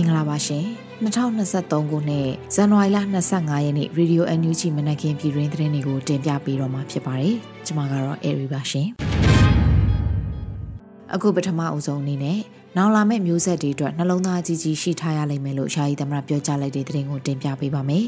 င်္ဂလာပါရှင်2023ခုနှစ်ဇန်နဝါရီလ25ရက်နေ့ Radio NUG မနက်ခင်းပြည်တွင်သတင်းတွေကိုတင်ပြပေးတော့မှာဖြစ်ပါတယ်ကျွန်မကတော့ Airy ပါရှင်အခုပထမအဆုံးအနေနဲ့နောင်လာမယ့်မျိုးဆက်တွေအတွက်နှလုံးသားကြီးကြီးရှိထားရလိမ့်မယ်လို့ယာယီသမရပြောကြားလိုက်တဲ့သတင်းကိုတင်ပြပေးပါမယ်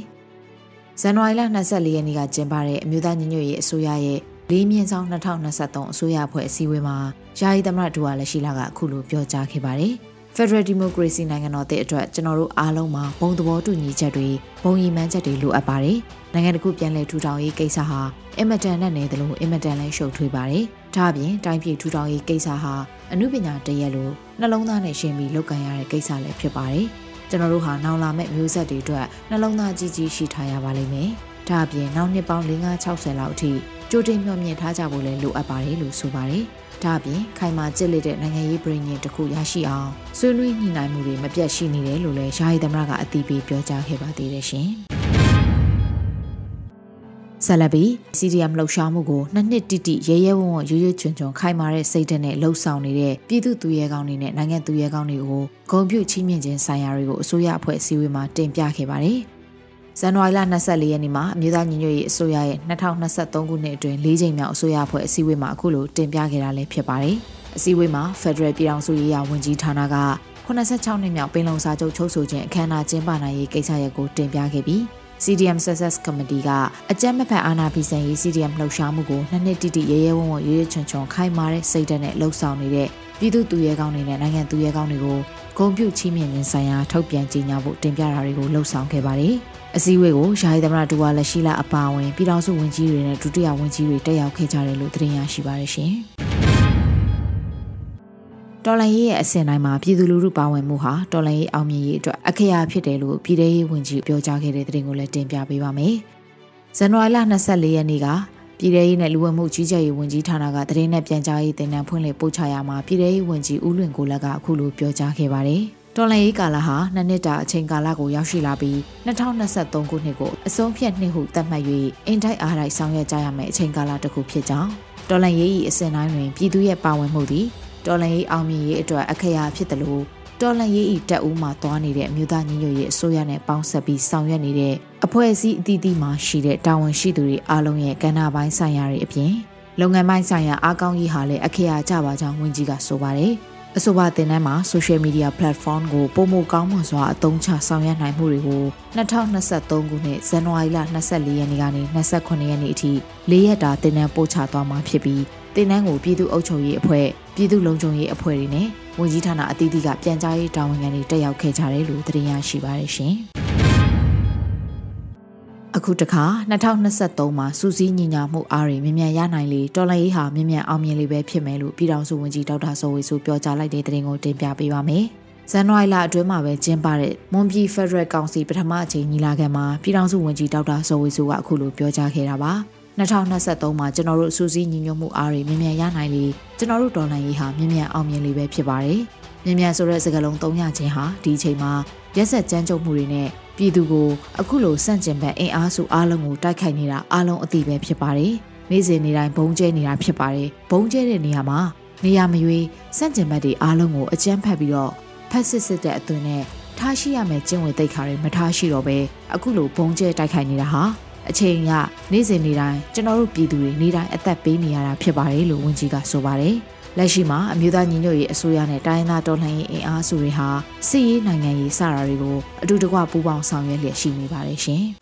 ဇန်နဝါရီလ24ရက်နေ့ကကျင်းပတဲ့အမျိုးသားညီညွတ်ရေးအစိုးရရဲ့လေးမြင့်ဆောင်2023အစိုးရအဖွဲ့အစည်းအဝေးမှာယာယီသမရဒူဝါလက်ရှိလာကအခုလိုပြောကြားခဲ့ပါတယ်။ Federal Democracy နိုင်ငံတော်တဲ့အတွက်ကျွန်တော်တို့အားလုံးမှာဘုံသဘောတူညီချက်တွေဘုံရည်မှန်းချက်တွေလိုအပ်ပါတယ်။နိုင်ငံတခုပြန်လည်ထူထောင်ရေးကိစ္စဟာအင်မတန်နဲ့နေသလိုအင်မတန်လည်းရှုပ်ထွေးပါတယ်။ဒါ့အပြင်တိုင်းပြည်ထူထောင်ရေးကိစ္စဟာအမှုပညာတရက်လိုနှလုံးသားနဲ့ရှင်းပြီးလုပ်ကိုင်ရတဲ့ကိစ္စလည်းဖြစ်ပါတယ်။ကျွန်တော်တို့ဟာနောင်လာမယ့်မျိုးဆက်တွေအတွက်နှလုံးသားကြီးကြီးရှိထားရပါလိမ့်မယ်။ဒါ့အပြင်နောက်နှစ်ပေါင်း560လောက်အထိကြိုတင်မျှော်မြင်ထားကြဖို့လည်းလိုအပ်ပါတယ်လို့ဆိုပါတယ်။ ဒါအပြင်ခိုင်မာကြစ်လက်တဲ့နိုင်ငံရေးပြည်ညင်တစ်ခုရရှိအောင်ဆွေးနွေးညှိနှိုင်းမှုတွေမပြတ်ရှိနေတယ်လို့လည်းယာယီသမရကအတည်ပြုပြောကြားခဲ့ပါသေးတယ်ရှင်ဆလဘီ CDM လှုပ်ရှားမှုကိုနှစ်နှစ်တိတိရဲရဲဝံ့ဝံ့ရွရွချွန်ချွန်ခိုင်မာတဲ့စိတ်ဓာတ်နဲ့လှုပ်ဆောင်နေတဲ့ပြည်သူသူရဲကောင်းတွေနဲ့နိုင်ငံသူရဲကောင်းတွေကိုဂုံပြုချီးမြှင့်ခြင်းဆိုင်ရာတွေကိုအစိုးရအဖွဲ့အစည်းအဝေးမှာတင်ပြခဲ့ပါတယ်။ ဇန်နဝါရီလ24ရက်နေ့မှာအမျိုးသားညီညွတ်ရေးအစိုးရရဲ့2023ခုနှစ်အတွင်း၄ချိန်မြောက်အစိုးရအဖွဲ့အစည်းအဝေးမှာအခုလိုတင်ပြခဲ့တာလည်းဖြစ်ပါတယ်။အစည်းအဝေးမှာ Federal ပြည်ထောင်စုရေးရာဝန်ကြီးဌာနက86နှစ်မြောက်ပင်လုံစာချုပ်ချုပ်ဆိုခြင်းအခမ်းအနားကျင်းပနိုင်ရေးကိစ္စရပ်ကိုတင်ပြခဲ့ပြီး CDM Success Committee ကအကြမ်းမဖက်အာဏာဖီဆန်ရေး CDM လှုပ်ရှားမှုကိုနှစ်နှစ်တိတိရဲရဲဝံ့ဝံ့ရွရွချွန်ချွန်ခိုင်မာတဲ့စိတ်ဓာတ်နဲ့လှုပ်ဆောင်နေတဲ့ပြည်သူသူရဲကောင်းတွေနဲ့နိုင်ငံသူရဲကောင်းတွေကို ဂုဏ်ပြုချီးမြှင့်ခြင်းဆိုင်ရာထုတ်ပြန်ကြေညာဖို့တင်ပြတာတွေကိုလှုပ်ဆောင်ခဲ့ပါတယ်။အစည်းအဝေးကိုယာယီသမရဒူဝါလက်ရှိလာအပါအဝင်ပြည်ထောင်စုဝန်ကြီးတွေနဲ့ဒုတိယဝန်ကြီးတွေတက်ရောက်ခဲ့ကြတယ်လို့သတင်းရရှိပါရရှင်။တော်လန်ရေးရဲ့အစဉ်တိုင်းမှာပြည်သူလူထုပါဝင်မှုဟာတော်လန်ရေးအောင်မြင်ရေးအတွက်အခရာဖြစ်တယ်လို့ပြည်ထောင်ရေးဝန်ကြီးပြောကြားခဲ့တဲ့သတင်းကိုလည်းတင်ပြပေးပါမယ်။ဇန်နဝါရီလ24ရက်နေ့က ပြည်ထောင်ရေးနဲ့လူဝမှုကြီးကြပ်ရေးဝန်ကြီးဌာနကသတင်းနဲ့ပြန်ကြားရေးတင်နန်းဖွင့်လှစ်ပို့ချရာမှာပြည်ထောင်ရေးဝန်ကြီးဦးလွင်ကိုလက်ကအခုလိုပြောကြားခဲ့ပါတယ်။တော်လန်ရေးကာလဟာနှစ်နှစ်တာအချိန်ကာလကိုရောက်ရှိလာပြီး2023ခုနှစ်ကိုအဆုံးဖြတ်နှစ်ဟုသတ်မှတ်၍အင်တိုက်အားတိုက်ဆောင်ရွက်ကြရမယ့်အချိန်ကာလတစ်ခုဖြစ်ကြောင်းတော်လန်ရေး၏အစဉ်တိုင်းတွင်ပြည်သူရဲ့ပါဝင်မှုသည်တော်လန်ရေးအောင်မြင်ရေးအတွက်အခရာဖြစ်တယ်လို့တော်လန်ရေးဤတက်ဦးမှာသွားနေတဲ့အမျိုးသားညီညွတ်ရေးအစိုးရနဲ့ပေါင်းဆက်ပြီးဆောင်ရွက်နေတဲ့ အဖွဲ့အစည်းအသီးသီးမှာရှိတဲ့တာဝန်ရှိသူတွေအားလုံးရဲ့ကဏ္ဍပိုင်းဆိုင်ရာတွေအပြင်လုပ်ငန်းပိုင်းဆိုင်ရာအားကောင်းရေးဟာလည်းအခရာကြပါကြောင်းဝန်ကြီးကဆိုပါတယ်။အဆိုပါတင်တန်းမှာ social media platform ကိုပုံမကောင်းမွန်စွာအသုံးချဆောင်ရွက်နိုင်မှုတွေကို2023ခုနှစ်ဇန်နဝါရီလ24ရက်နေ့ကနေ28ရက်နေ့အထိ၄ရက်တာတင်တန်းပို့ချသွားမှာဖြစ်ပြီးတင်တန်းကိုပြည်သူ့အုပ်ချုပ်ရေးအဖွဲ့ပြည်သူ့လုံခြုံရေးအဖွဲ့တွေနဲ့ဝန်ကြီးဌာနအသီးသီးကပြန်ကြားရေးတာဝန်ခံတွေတက်ရောက်ခဲ့ကြတယ်လို့သိရရှိပါရရှင်။ အခုတခါ2023မှာစူးစီးညီညာမှုအားတွေမြ мян ရနိုင်လေတော်လရေးဟာမြ мян အောင်မြင်လေပဲဖြစ်မယ်လို့ပြည်ထောင်စုဝန်ကြီးဒေါက်တာစောဝေစုပြောကြားလိုက်တဲ့သတင်းကိုတင်ပြပေးပါမယ်။ဇန်နဝါရီလအတွင်းမှာပဲကျင်းပတဲ့မွန်ပြည်ဖက်ဒရယ်ကောင်စီပထမအကြိမ်ညီလာခံမှာပြည်ထောင်စုဝန်ကြီးဒေါက်တာစောဝေစုကအခုလိုပြောကြားခဲ့တာပါ။2023မှာကျွန်တော်တို့စူးစီးညီညွတ်မှုအားတွေမြ мян ရနိုင်လေကျွန်တော်တို့ဒေါ်လာရေးဟာမြ мян အောင်မြင်လေပဲဖြစ်ပါတယ်။မြ мян ဆိုတဲ့စကားလုံးသုံးရခြင်းဟာဒီအချိန်မှာရက်ဆက်ကြမ်းကြုတ်မှုတွေနဲ့ ပြည်သူကိုအခုလိုစန့်ကျင်ဘက်အင်အားစုအားလုံးကိုတိုက်ခိုက်နေတာအားလုံးအသိပဲဖြစ်ပါတယ်။နေ့စဉ်နေ့တိုင်းဘုံကျဲနေတာဖြစ်ပါတယ်။ဘုံကျဲတဲ့နေရာမှာနေရာမရွေးစန့်ကျင်ဘက်တွေအားလုံးကိုအကြမ်းဖက်ပြီးတော့ဖက်စစ်စစ်တဲ့အသွင်နဲ့ထားရှိရမယ်ကျင့်ဝတ်သိက္ခာတွေမထားရှိတော့ပဲအခုလိုဘုံကျဲတိုက်ခိုက်နေတာဟာအချိန်ကနေ့စဉ်နေ့တိုင်းကျွန်တော်တို့ပြည်သူတွေနေ့တိုင်းအသက်ပေးနေရတာဖြစ်ပါတယ်လို့ဝန်ကြီးကဆိုပါတယ်။ လက်ရှိမှာအမျိုးသားညီညွတ်ရေးအစိုးရနဲ့တိုင်းသားတော်လှန်ရေးအင်အားစုတွေဟာစစ်ရေးနိုင်ငံရေးစတာတွေကိုအတူတကွပူးပေါင်းဆောင်ရွက်လျက်ရှိနေပါတယ်ရှင်။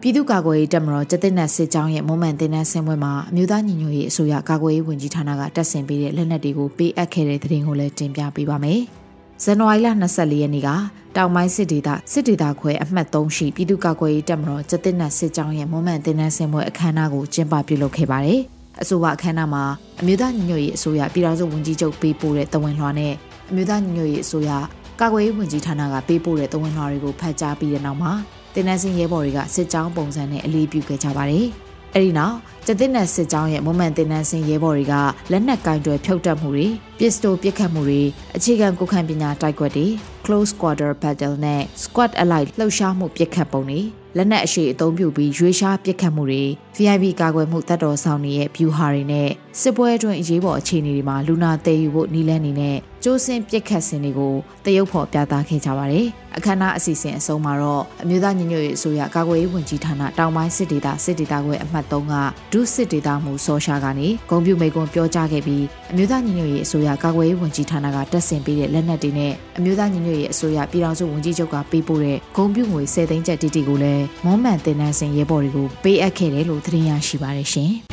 ပြည်သူ့ကာကွယ်ရေးတပ်မတော်ကျတဲ့နတ်စစ်ကြောင်းရဲ့မွမ်းမံတင်နန်းဆင်းပွဲမှာအမျိုးသားညီညွတ်ရေးအစိုးရကာကွယ်ရေးဝန်ကြီးဌာနကတက်ဆင်ပေးတဲ့လက်နက်တွေကိုပေးအပ်ခဲ့တဲ့သတင်းကိုလည်းတင်ပြပေးပါမယ်။ဇန်နဝါရီလ24ရက်နေ့ကတောင်ပိုင်းစစ်ဒေသစစ်ဒေသခွဲအမှတ်3ရှိပြည်သူ့ကာကွယ်ရေးတပ်မတော်ကျတဲ့နတ်စစ်ကြောင်းရဲ့မွမ်းမံတင်နန်းဆင်းပွဲအခမ်းအနားကိုကျင်းပပြုလုပ်ခဲ့ပါတယ်။ အဆိုပါအခမ်းအနားမှာအမျိုးသားညီညွတ်ရေးအစိုးရပြည်ထောင်စုဝန်ကြီးချုပ်ပေးပို့တဲ့တဝန်လွှာနဲ့အမျိုးသားညီညွတ်ရေးအစိုးရကာကွယ်ရေးဝန်ကြီးဌာနကပေးပို့တဲ့တဝန်လွှာတွေကိုဖတ်ကြားပြီးတဲ့နောက်မှာတင်နန်းစင်ရဲဘော်တွေကစစ်ကြောင်းပုံစံနဲ့အလေးပြုခဲ့ကြပါတယ်။အဲဒီနောက်ကျတဲ့နယ်စစ်ကြောင်းရဲ့မွန်မန်တင်နန်းစင်ရဲဘော်တွေကလက်နက်ကင်တွယ်ဖြုတ်တက်မှုတွေပစ္စတိုပစ်ခတ်မှုတွေအခြေခံကိုခံပညာတိုက်ကွက်တွေ close quarter battle နဲ့ squad allied လှုပ်ရှားမှုပစ်ခတ်ပုံတွေ လက်နက်အရှိအသုံးပြုပြီးရွေးရှားပစ်ခတ်မှုတွေ VIP ကာကွယ်မှုတပ်တော်ဆောင်တွေရဲ့ view ဟာတွေနဲ့စစ်ပွဲအတွင်းအရေးပေါ်အခြေအနေတွေမှာလူနာတည်ယူဖို့နီလန်းနေနဲ့ ကျိုးစင်ပြစ်ခတ်စင်တွေကိုတရုတ်ဖော်ပြသခဲ့ကြပါတယ်။အခမ်းအနားအစီအစဉ်အဆုံးမှာတော့အမျိုးသားညီညွတ်ရေးအစိုးရကာကွယ်ရေးဝန်ကြီးဌာနတောင်ပိုင်းစစ်ဒေသစစ်ဒေသခွဲအမှတ်3ကဒုစစ်ဒေသမှုစောရှာကနေဂုံပြူမိကွန်ပြောကြားခဲ့ပြီးအမျိုးသားညီညွတ်ရေးအစိုးရကာကွယ်ရေးဝန်ကြီးဌာနကတက်ဆင်ပေးတဲ့လက်နက်တွေနဲ့အမျိုးသားညီညွတ်ရေးအစိုးရပြည်ထောင်စုဝန်ကြီးချုပ်ကပေးပို့တဲ့ဂုံပြူငွေ10သိန်းကျပ်တီတီကိုလည်းမွန်မှန်တင်နန်းစင်ရဲဘော်တွေကိုပေးအပ်ခဲ့တယ်လို့သတင်းရရှိပါတယ်ရှင်။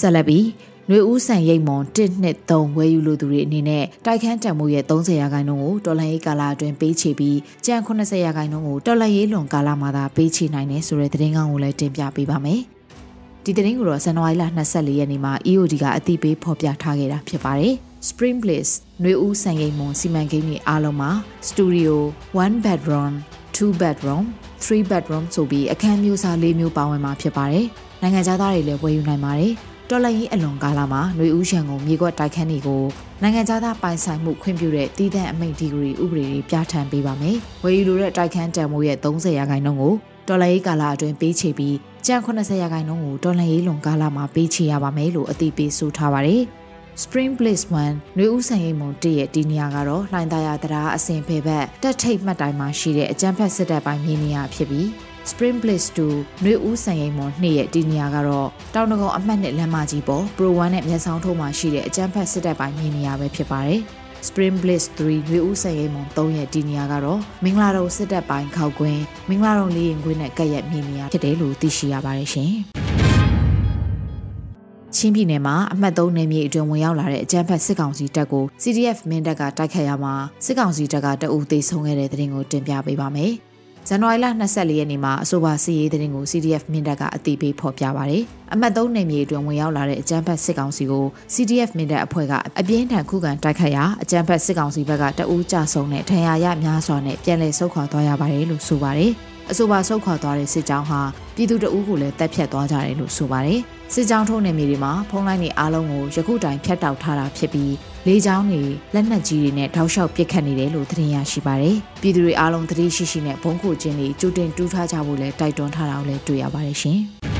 ဆက်လက်ပြီး နှွေဦးဆန်ရိတ်မွန်1နှစ်3ဝယ်ယူလိုသူတွေအနေနဲ့တိုက်ခန်းတံမှုရဲ့30ရာခိုင်နှုန်းကိုတော်လှန်ရေးကာလအတွင်းပေးချေပြီးကြံ80ရာခိုင်နှုန်းကိုတော်လှန်ရေးလွန်ကာလမှာသာပေးချေနိုင်တယ်ဆိုတဲ့သတင်းကောင်းကိုလည်းတင်ပြပေးပါမယ်။ဒီသတင်းကိုတော့ဇန်နဝါရီလ24ရက်နေ့မှာ EOD ကအသိပေးဖော်ပြထားခဲ့တာဖြစ်ပါတယ်။ Spring Bliss နှွေဦးဆန်ရိတ်မွန်စီမံကိန်းတွေအားလုံးမှာ Studio 1 bedroom 2 bedroom 3 bedroom ဆိုပြီးအခန်းမျိုးစား၄မျိုးပါဝင်မှာဖြစ်ပါတယ်။နိုင်ငံသားတွေလည်းဝယ်ယူနိုင်ပါတယ်။ တော်လှန်ရေးအလွန်ကာလမှာຫນွေဦးရန်ကုန်မြေကွက်တိုက်ခန်းတွေကိုနိုင်ငံသားပိုင်ဆိုင်မှုခွင့်ပြုတဲ့တည်တဲ့အမိန့်ဒီဂရီဥပဒေတွေပြဋ္ဌာန်းပေးပါမယ်။ဝယ်ယူလိုတဲ့တိုက်ခန်းတန်မိုးရဲ့30ရာခိုင်နှုန်းကိုတော်လှန်ရေးကာလအတွင်းပေးချေပြီးကြံ80ရာခိုင်နှုန်းကိုတော်လှန်ရေးလွန်ကာလမှာပေးချေရပါမယ်လို့အသိပေးဆိုထားပါတယ်။ Spring Bliss 1နှွေဦးဆန်ရိပ်မုံတရဲ့ဒီနေရာကတော့လှိုင်သာယာတရားအစဉ်ဖယ်ဘက်တက်ထိတ်မှတ်တိုင်မှာရှိတဲ့အကြံဖက်စစ်တပ်ပိုင်းမြေနေရာဖြစ်ပြီး Spring Bliss 2နှွေဦးစံရိမ်မွန်နှစ်ရဲ့ဒီနေရာကတော့တောင်တကုံအမှတ်နှစ်လမ်းမကြီးပေါ် Pro 1နဲ့မျက်စောင်းထိုးမှာရှိတဲ့အကျန်းဖက်စစ်တပ်ပိုင်းမြင်နေရပဲဖြစ်ပါတယ်။ Spring Bliss 3နှွေဦးစံရိမ်မွန်3ရဲ့ဒီနေရာကတော့မင်္ဂလာတုံစစ်တပ်ပိုင်းခောက်ကွင်းမင်္ဂလာတုံလေးရင်ကွင်းနဲ့ကပ်ရက်မြင်နေရဖြစ်တယ်လို့သိရှိရပါတယ်ရှင်။ချင်းပြည်နယ်မှာအမှတ်3နယ်မြေအတွင်းဝင်ရောက်လာတဲ့အကြမ်းဖက်စစ်ကောင်စီတပ်ကို CDF မင်းတပ်ကတိုက်ခတ်ရမှာစစ်ကောင်စီတပ်ကတအူသေးဆုံးခဲ့တဲ့တဲ့တင်ကိုတင်ပြပေးပါမယ်။ ဇန်နဝါရီလ24ရက်နေ့မှာအဆိုပါစီရေးသတင်းကို CDF မင်းတပ်ကအသိပေးဖော်ပြပါရယ်အမှတ်3နယ်မြေအတွင်းဝင်ရောက်လာတဲ့အကြမ်းဖက်စစ်ကောင်စီကို CDF မင်းတပ်အဖွဲ့ကအပြင်းထန်ခုခံတိုက်ခတ်ရာအကြမ်းဖက်စစ်ကောင်စီဘက်ကတအူးကြဆုံးတဲ့ထံရရများစွာနဲ့ပြန်လည်ဆုတ်ခွာသွားရပါတယ်လို့ဆိုပါတယ် အဆိုပါဆုတ်ခွာသွားတဲ့စစ်ကြောင်းဟာပြည်သူတအူးကိုလည်းတပ်ဖြတ်သွားကြတယ်လို့ဆိုပါတယ်စစ်ကြောင်းထုံးနယ်မြေတွေမှာဖုံးလိုင်းတွေအားလုံးကိုယခုတိုင်ဖြတ်တောက်ထားတာဖြစ်ပြီးလေကြောင်းတွေလက်နက်ကြီးတွေနဲ့ထောက်လျှောက်ပစ်ခတ်နေတယ်လို့သတင်းရရှိပါတယ်။ပြည်သူတွေအားလုံးသတိရှိရှိနဲ့ဘုံခိုခြင်းတွေကြိုတင်တူးထားကြဖို့လည်းတိုက်တွန်းထားတာကိုလည်းတွေ့ရပါတယ်ရှင်။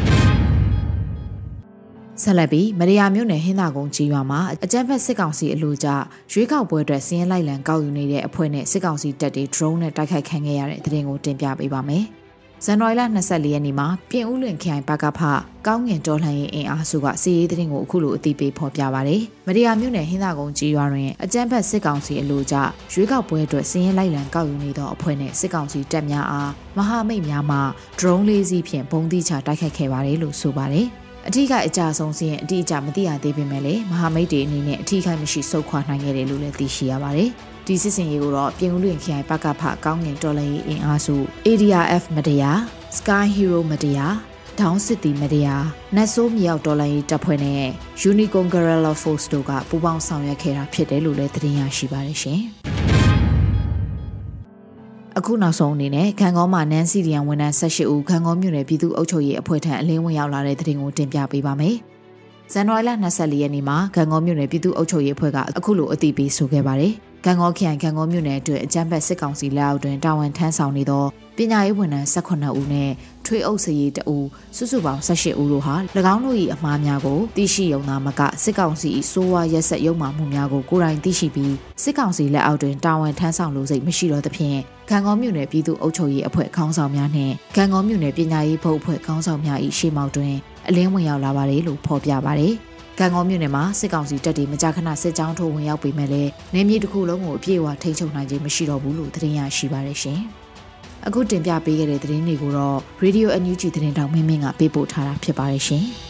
ဆက်လက်ပြီးမရယာမြို့နယ်ဟင်းသာကုန်းကြီးရွာမှာအကြမ်းဖက်စစ်ကောင်စီအလို့ကြရွေးကောက်ပွဲအတွက်စီးရင်လိုက်လံကောက်ယူနေတဲ့အဖွဲ့နဲ့စစ်ကောင်စီတပ်တွေ drone နဲ့တိုက်ခိုက်ခံခဲ့ရတဲ့တဲ့တင်ကိုတင်ပြပေးပါမယ်။ဇန်နဝါရီလ24ရက်နေ့မှာပြင်ဦးလွင်ခိုင်ဘကဖကောင်းငင်တော်လှန်ရေးအင်အားစုကစီရေးသတင်းကိုအခုလိုအသိပေးဖော်ပြပါရယ်မဒီယာမြို့နယ်ဟင်းသာကုန်းကြီးရွာတွင်အကြမ်းဖက်စစ်ကောင်စီအလို့ကြရွေးကောက်ပွဲအတွက်စည်ရင်လိုက်လံကောက်ယူနေသောအဖွဲ့နှင့်စစ်ကောင်စီတပ်များအားမဟာမိတ်များမှ drone လေးစီးဖြင့်ပုံသီးချတိုက်ခိုက်ခဲ့ပါတယ်လို့ဆိုပါတယ် အထီးကအကြဆုံးစီရင်အတိအကျမသိရသေးပေမဲ့လည်းမဟာမိတ်တွေအနေနဲ့အထီးခိုင်မရှိဆုတ်ခွာနိုင်ခဲ့တယ်လို့လည်းသိရှိရပါတယ်။ဒီစစ်စင်ရေးကိုတော့ပြင်ဦးလွင်ခရိုင်ပကဖကောင်းငင်တော်လှန်ရေးအင်အားစု ADRF မတရား Sky Hero မတရားဒေါင်းစစ်တီမတရားနတ်ဆိုးမြောက်တော်လိုင်းတပ်ဖွဲ့နဲ့ Unicorn Guerrilla Force တို့ကပူးပေါင်းဆောင်ရွက်ခဲ့တာဖြစ်တယ်လို့လည်းသတင်းရရှိပါတယ်ရှင်။ အခုနောက်ဆုံးအနေနဲ့ခံကောမှာနန်းစီရီယန်ဝန်ထမ်း18ဦးခံကောမြို့နယ်ပြည်သူ့အုပ်ချုပ်ရေးအဖွဲ့ထံအလင်းဝင်ရောက်လာတဲ့သတင်းကိုတင်ပြပေးပါမယ်။ ဇန်နဝါရီလ24ရက်နေ့မှာဂံကောမြို့နယ်ပြည်သူ့အုပ်ချုပ်ရေးအဖွဲ့ကအခုလိုအသိပေးဆိုခဲ့ပါတယ်။ဂံကောခရိုင်ဂံကောမြို့နယ်အတွက်အကြမ်းဖက်စစ်ကောင်စီလက်အောက်တွင်တာဝန်ထမ်းဆောင်နေသောပညာရေးဝန်ထမ်း18ဦးနဲ့ထွေးအုပ်စရေးတဦးစုစုပေါင်း18ဦးတို့ဟာ၎င်းတို့၏အမှားများကိုသိရှိရုံသာမကစစ်ကောင်စီ၏စိုးဝါရက်ဆက်ရုံမှမှုများကိုကိုယ်တိုင်သိရှိပြီးစစ်ကောင်စီလက်အောက်တွင်တာဝန်ထမ်းဆောင်လိုစိတ်မရှိတော့သဖြင့်ဂံကောမြို့နယ်ပြည်သူ့အုပ်ချုပ်ရေးအဖွဲ့ခေါင်းဆောင်များနှင့်ဂံကောမြို့နယ်ပညာရေးဘုတ်အဖွဲ့ခေါင်းဆောင်များ၏ရှေ့မှောက်တွင် အလင်းဝင်ရောက်လာပါတယ်လို့ဖော်ပြပါတယ်။ကံကောမြို့နယ်မှာစစ်ကောင်စီတပ်တွေမကြာခဏစစ်ကြောင်းထိုးဝင်ရောက်ပေမဲ့လည်းနေမြေတစ်ခုလုံးကိုအပြည့်အဝထိန်းချုပ်နိုင်ခြင်းမရှိတော့ဘူးလို့သတင်းရရှိပါတယ်ရှင်။အခုတင်ပြပေးခဲ့တဲ့သတင်းတွေကိုတော့ Radio NUG သတင်းတောင်မင်းမင်းကပေးပို့ထားတာဖြစ်ပါတယ်ရှင်။